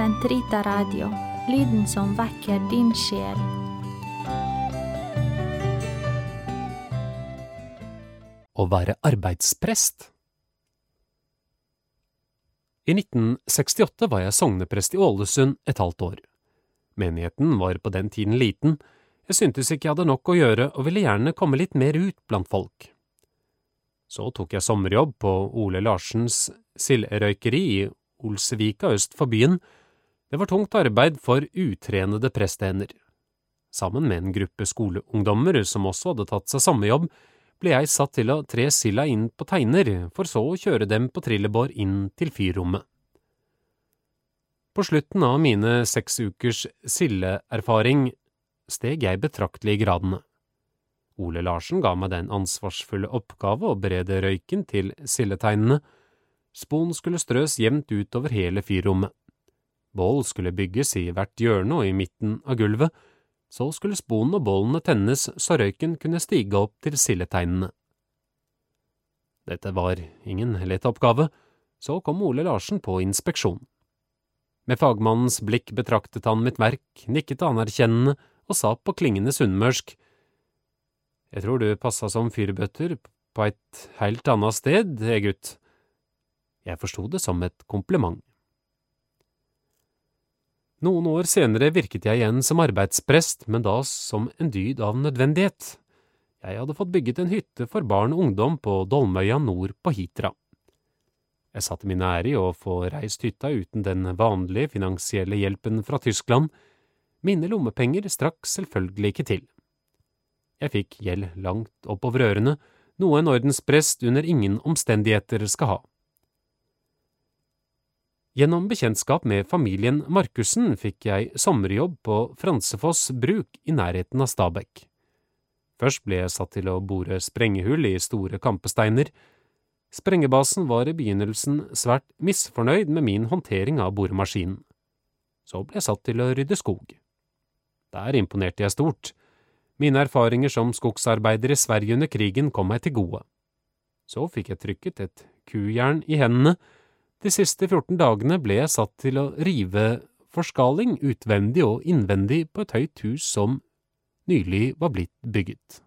Sentrita Radio, lyden som vekker din sjel. Å være arbeidsprest I 1968 var jeg sogneprest i Ålesund et halvt år. Menigheten var på den tiden liten, jeg syntes ikke jeg hadde nok å gjøre og ville gjerne komme litt mer ut blant folk. Så tok jeg sommerjobb på Ole Larsens sildrøykeri i Olsevika øst for byen. Det var tungt arbeid for utrenede prestehender. Sammen med en gruppe skoleungdommer som også hadde tatt seg samme jobb, ble jeg satt til å tre silda inn på teiner, for så å kjøre dem på trillebår inn til fyrrommet. På slutten av mine seks ukers sildeerfaring steg jeg betraktelig i gradene. Ole Larsen ga meg den ansvarsfulle oppgave å berede røyken til sildeteinene. Spon skulle strøs jevnt utover hele fyrrommet. Bål skulle bygges i hvert hjørne og i midten av gulvet, så skulle sponen og bålene tennes så røyken kunne stige opp til sildeteinene. Dette var ingen lett oppgave, så kom Ole Larsen på inspeksjon. Med fagmannens blikk betraktet han mitt verk, nikket anerkjennende og sa på klingende sunnmørsk, Jeg tror du passa som fyrbøtter på et heilt annet sted, jeg gutt. Jeg forsto det som et kompliment. Noen år senere virket jeg igjen som arbeidsprest, men da som en dyd av nødvendighet. Jeg hadde fått bygget en hytte for barn og ungdom på Dolmøya nord på Hitra. Jeg satte min ære i å få reist hytta uten den vanlige finansielle hjelpen fra Tyskland. Mine lommepenger strakk selvfølgelig ikke til. Jeg fikk gjeld langt oppover ørene, noe en ordensprest under ingen omstendigheter skal ha. Gjennom bekjentskap med familien Markussen fikk jeg sommerjobb på Fransefoss bruk i nærheten av Stabekk. Først ble jeg satt til å bore sprengehull i store kampesteiner. Sprengebasen var i begynnelsen svært misfornøyd med min håndtering av boremaskinen. Så ble jeg satt til å rydde skog. Der imponerte jeg stort. Mine erfaringer som skogsarbeider i Sverige under krigen kom meg til gode. Så fikk jeg trykket et kujern i hendene. De siste 14 dagene ble jeg satt til å rive forskaling utvendig og innvendig på et høyt hus som nylig var blitt bygget.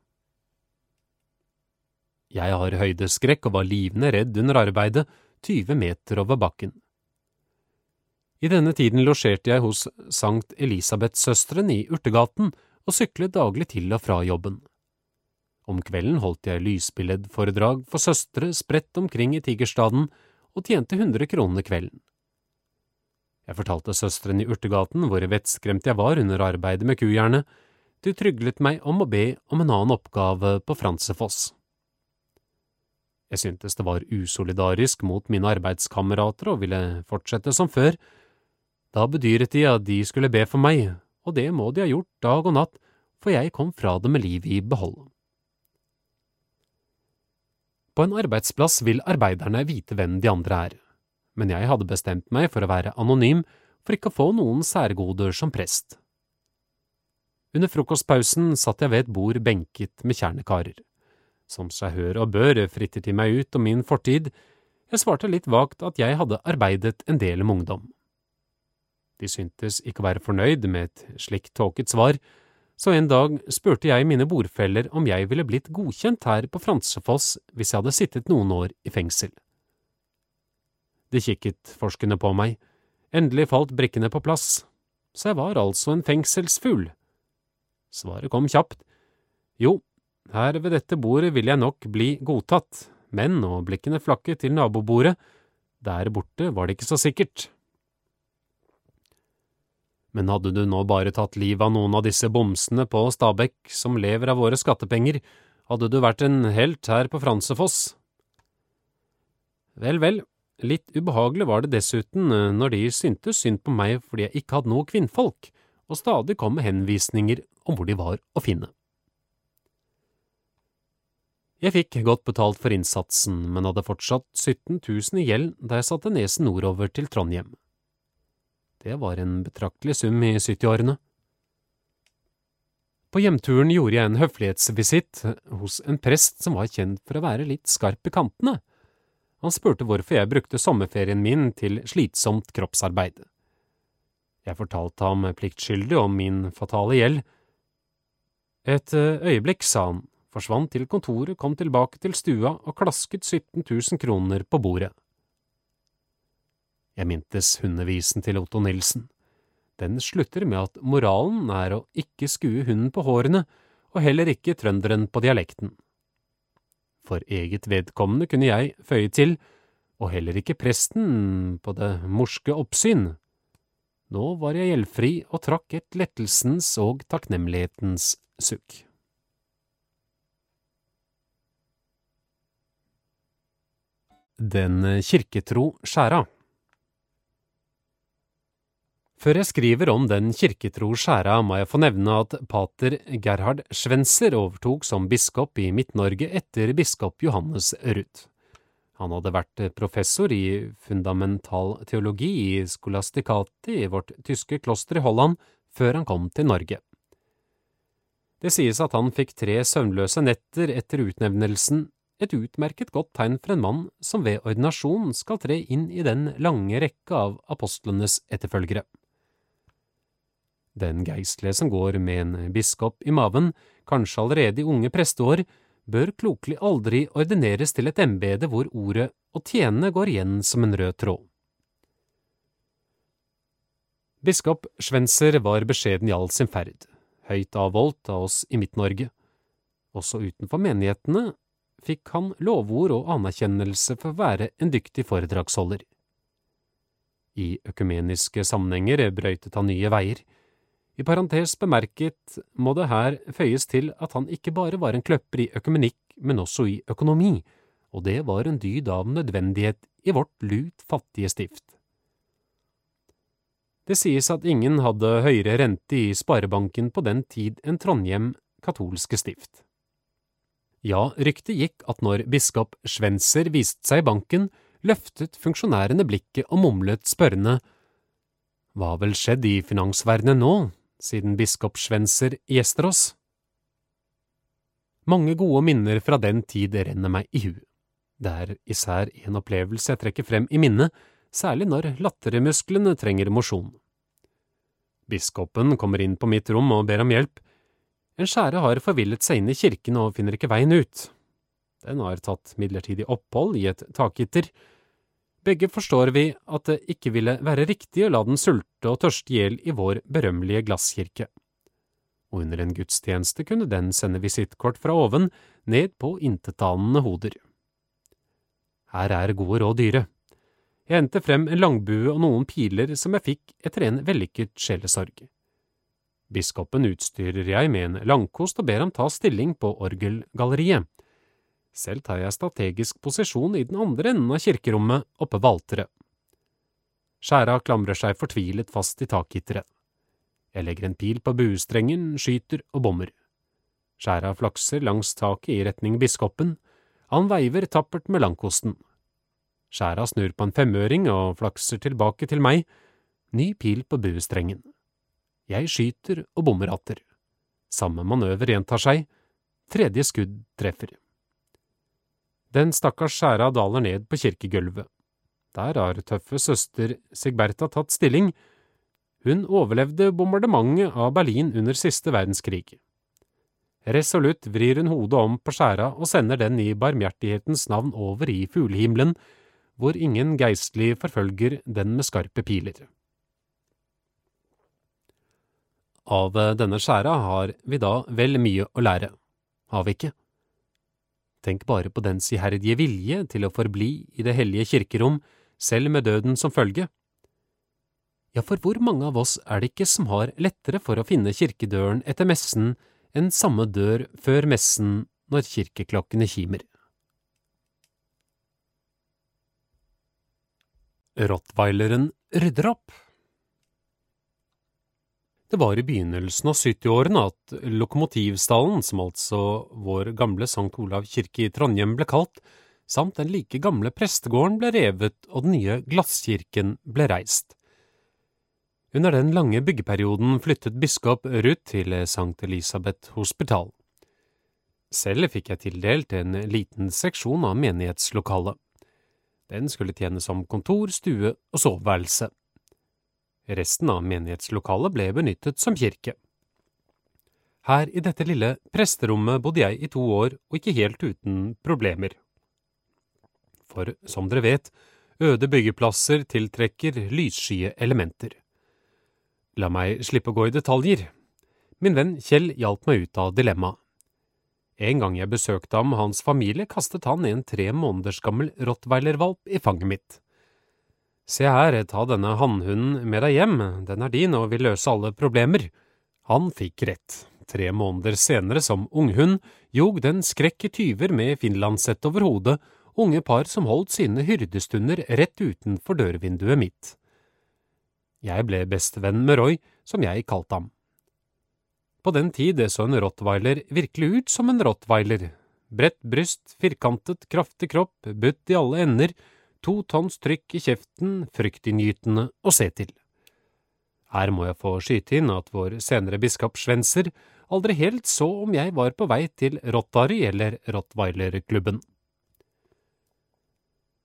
Jeg har høydeskrekk og var livende redd under arbeidet, 20 meter over bakken. I denne tiden losjerte jeg hos Sankt Elisabethsøsteren i Urtegaten og syklet daglig til og fra jobben. Om kvelden holdt jeg lysbilledforedrag for søstre spredt omkring i Tigerstaden og tjente 100 kroner kvelden. Jeg fortalte søsteren i Urtegaten hvor vettskremt jeg var under arbeidet med kujernet, de tryglet meg om å be om en annen oppgave på Fransefoss. Jeg syntes det var usolidarisk mot mine arbeidskamerater og ville fortsette som før. Da bedyret de at de skulle be for meg, og det må de ha gjort dag og natt, for jeg kom fra det med livet i behold. På en arbeidsplass vil arbeiderne vite hvem de andre er, men jeg hadde bestemt meg for å være anonym for ikke å få noen særgoder som prest. Under frokostpausen satt jeg ved et bord benket med kjernekarer. Som seg hør og bør frittet de meg ut om min fortid, jeg svarte litt vagt at jeg hadde arbeidet en del med ungdom. De syntes ikke å være fornøyd med et slikt tåket svar, så en dag spurte jeg mine bordfeller om jeg ville blitt godkjent her på Fransefoss hvis jeg hadde sittet noen år i fengsel. De kikket forskende på meg, endelig falt brikkene på plass, så jeg var altså en fengselsfugl. Svaret kom kjapt. Jo, her ved dette bordet vil jeg nok bli godtatt, men, og blikkene flakket til nabobordet, der borte var det ikke så sikkert. Men hadde du nå bare tatt livet av noen av disse bomsene på Stabekk som lever av våre skattepenger, hadde du vært en helt her på Fransefoss. Vel, vel, litt ubehagelig var det dessuten når de syntes synd på meg fordi jeg ikke hadde noe kvinnfolk, og stadig kom med henvisninger om hvor de var å finne. Jeg fikk godt betalt for innsatsen, men hadde fortsatt 17 000 i gjeld da jeg satte nesen nordover til Trondheim. Det var en betraktelig sum i 70-årene. På hjemturen gjorde jeg en høflighetsvisitt hos en prest som var kjent for å være litt skarp i kantene. Han spurte hvorfor jeg brukte sommerferien min til slitsomt kroppsarbeid. Jeg fortalte ham pliktskyldig om min fatale gjeld. Et eh, øyeblikk, sa han, forsvant til kontoret, kom tilbake til stua og klasket 17 000 kroner på bordet. Jeg mintes hundevisen til Otto Nilsen. Den slutter med at moralen er å ikke skue hunden på hårene, og heller ikke trønderen på dialekten. For eget vedkommende kunne jeg føye til, og heller ikke presten på det morske oppsyn. Nå var jeg gjeldfri og trakk et lettelsens og takknemlighetens sukk. Den kirketro skjæra før jeg skriver om den kirketro skjæra, må jeg få nevne at pater Gerhard Schwenzer overtok som biskop i Midt-Norge etter biskop Johannes Ruth. Han hadde vært professor i fundamental teologi i Skolastikati i vårt tyske kloster i Holland før han kom til Norge. Det sies at han fikk tre søvnløse netter etter utnevnelsen, et utmerket godt tegn for en mann som ved ordinasjon skal tre inn i den lange rekke av apostlenes etterfølgere. Den geistlige som går med en biskop i maven, kanskje allerede i unge presteår, bør klokelig aldri ordineres til et embete hvor ordet å tjene går igjen som en rød tråd. Biskop Schwenzer var beskjeden i all sin ferd, høyt avholdt av oss i Midt-Norge. Også utenfor menighetene fikk han lovord og anerkjennelse for å være en dyktig foredragsholder. I økumeniske sammenhenger brøytet han nye veier, i parentes bemerket må det her føyes til at han ikke bare var en kløpper i økumenikk, men også i økonomi, og det var en dyd av nødvendighet i vårt lut fattige stift. Det sies at ingen hadde høyere rente i sparebanken på den tid enn Trondhjem katolske stift. Ja, ryktet gikk at når biskop Schwenzer viste seg i banken, løftet funksjonærene blikket og mumlet spørrende Hva vel skjedd i finansverdenen nå, siden biskop gjester oss. Mange gode minner fra den tid renner meg i hu. Det er især en opplevelse jeg trekker frem i minnet, særlig når lattermusklene trenger mosjon. Biskopen kommer inn på mitt rom og ber om hjelp. En skjære har forvillet seg inn i kirken og finner ikke veien ut. Den har tatt midlertidig opphold i et takgitter, begge forstår vi at det ikke ville være riktig å la den sulte og tørste i hjel i vår berømmelige glasskirke. Og under en gudstjeneste kunne den sende visittkort fra oven ned på intetanende hoder. Her er gode råd dyre. Jeg endte frem en langbue og noen piler som jeg fikk etter en vellykket sjelesorg. Biskopen utstyrer jeg med en langkost og ber ham ta stilling på orgelgalleriet. Selv tar jeg strategisk posisjon i den andre enden av kirkerommet, oppe ved alteret. Skjæra klamrer seg fortvilet fast i takgitteret. Jeg legger en pil på buestrengen, skyter og bommer. Skjæra flakser langs taket i retning biskopen, han veiver tappert med langkosten. Skjæra snur på en femøring og flakser tilbake til meg, ny pil på buestrengen. Jeg skyter og bommer atter. Samme manøver gjentar seg, tredje skudd treffer. Den stakkars skjæra daler ned på kirkegulvet. Der har tøffe søster Sigberta tatt stilling. Hun overlevde bombardementet av Berlin under siste verdenskrig. Resolutt vrir hun hodet om på skjæra og sender den i barmhjertighetens navn over i fuglehimmelen, hvor ingen geistlig forfølger den med skarpe piler. Av denne skjæra har vi da vel mye å lære, har vi ikke? Tenk bare på dens iherdige vilje til å forbli i det hellige kirkerom, selv med døden som følge. Ja, for hvor mange av oss er det ikke som har lettere for å finne kirkedøren etter messen enn samme dør før messen når kirkeklokkene kimer? Rottweileren rydder opp. Det var i begynnelsen av 70-årene at Lokomotivstallen, som altså vår gamle Sankt Olav kirke i Trondheim ble kalt, samt den like gamle prestegården ble revet og den nye glasskirken ble reist. Under den lange byggeperioden flyttet biskop Ruth til Sankt Elisabeth hospital. Selv fikk jeg tildelt en liten seksjon av menighetslokalet. Den skulle tjene som kontor, stue og soveværelse. Resten av menighetslokalet ble benyttet som kirke. Her i dette lille presterommet bodde jeg i to år og ikke helt uten problemer. For som dere vet, øde byggeplasser tiltrekker lysskye elementer. La meg slippe å gå i detaljer. Min venn Kjell hjalp meg ut av dilemmaet. En gang jeg besøkte ham og hans familie, kastet han en tre måneders gammel rottweilervalp i fanget mitt. Se her, ta denne hannhunden med deg hjem, den er din og vil løse alle problemer. Han fikk rett. Tre måneder senere, som unghund, jog den skrekk tyver med finlandshett over hodet, unge par som holdt sine hyrdestunder rett utenfor dørvinduet mitt. Jeg ble bestevenn med Roy, som jeg kalte ham. På den tid så en rottweiler virkelig ut som en rottweiler. Bredt bryst, firkantet, kraftig kropp, butt i alle ender, to tonns trykk i kjeften, fryktinngytende å se til. Her må jeg få skyte inn at vår senere biskop Svenser aldri helt så om jeg var på vei til Rottari eller Rottweilerklubben.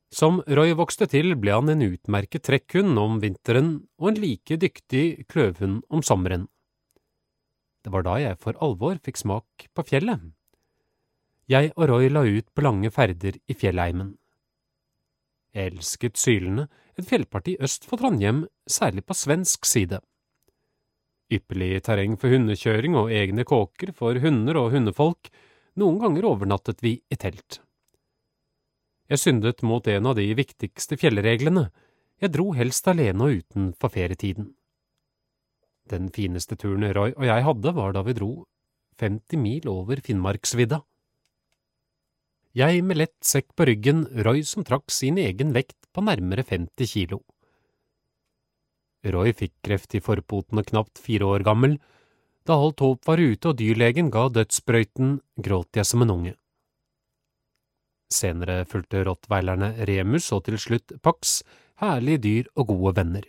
Som Roy vokste til, ble han en utmerket trekkhund om vinteren og en like dyktig kløvhund om sommeren. Det var da jeg for alvor fikk smak på fjellet. Jeg og Roy la ut på lange ferder i fjellheimen. Elsket Sylene, et fjellparti øst for Trondheim, særlig på svensk side. Ypperlig terreng for hundekjøring og egne kåker for hunder og hundefolk, noen ganger overnattet vi i telt. Jeg syndet mot en av de viktigste fjellreglene, jeg dro helst alene og utenfor ferietiden. Den fineste turen Roy og jeg hadde, var da vi dro 50 mil over Finnmarksvidda. Jeg med lett sekk på ryggen, Roy som trakk sin egen vekt på nærmere 50 kilo. Roy fikk kreft i forpoten og knapt fire år gammel. Da alt håp var ute og dyrlegen ga dødssprøyten, gråt jeg som en unge. Senere fulgte rottweilerne Remus og til slutt Pax, herlige dyr og gode venner.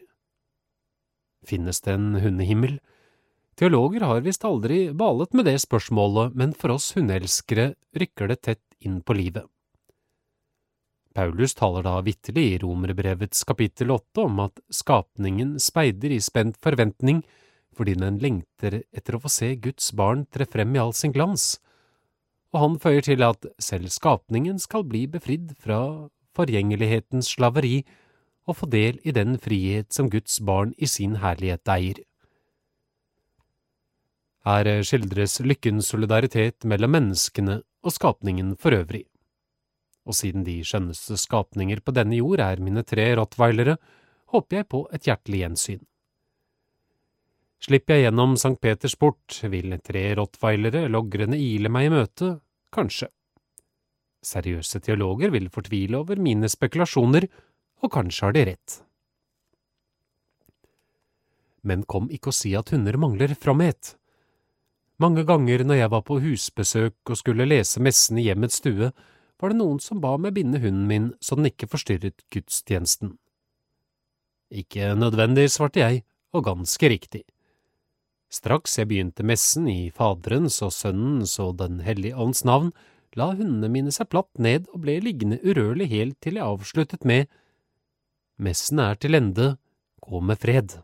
Finnes det en hundehimmel? Teologer har visst aldri balet med det spørsmålet, men for oss hundeelskere rykker det tett inn på livet. Paulus taler da vitterlig i Romerbrevets kapittel åtte om at skapningen speider i spent forventning fordi den lengter etter å få se Guds barn tre frem i all sin glans, og han føyer til at selv skapningen skal bli befridd fra forgjengelighetens slaveri og få del i den frihet som Guds barn i sin herlighet eier. Her skildres lykkens solidaritet mellom menneskene og skapningen for øvrig. Og siden de skjønneste skapninger på denne jord er mine tre rottweilere, håper jeg på et hjertelig gjensyn. Slipper jeg gjennom St. Peters port, vil tre rottweilere logrende ile meg i møte, kanskje. Seriøse teologer vil fortvile over mine spekulasjoner og kanskje har de rett. Men kom ikke å si at hunder mangler fromhet. Mange ganger når jeg var på husbesøk og skulle lese messen i hjemmets stue, var det noen som ba meg binde hunden min så den ikke forstyrret gudstjenesten. Ikke nødvendig, svarte jeg, og ganske riktig. Straks jeg begynte messen i Faderens og Sønnens og Den hellige ånds navn, la hundene mine seg platt ned og ble liggende urørlig helt til jeg avsluttet med Messen er til ende, gå med fred.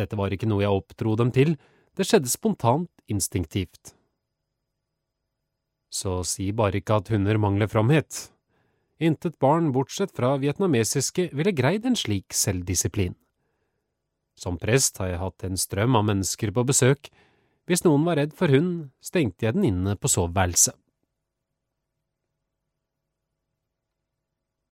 Dette var ikke noe jeg oppdro dem til, det skjedde spontant, instinktivt. Så si bare ikke at hunder mangler framhet. Intet barn bortsett fra vietnamesiske ville greid en slik selvdisiplin. Som prest har jeg hatt en strøm av mennesker på besøk. Hvis noen var redd for hund, stengte jeg den inne på soveværelset.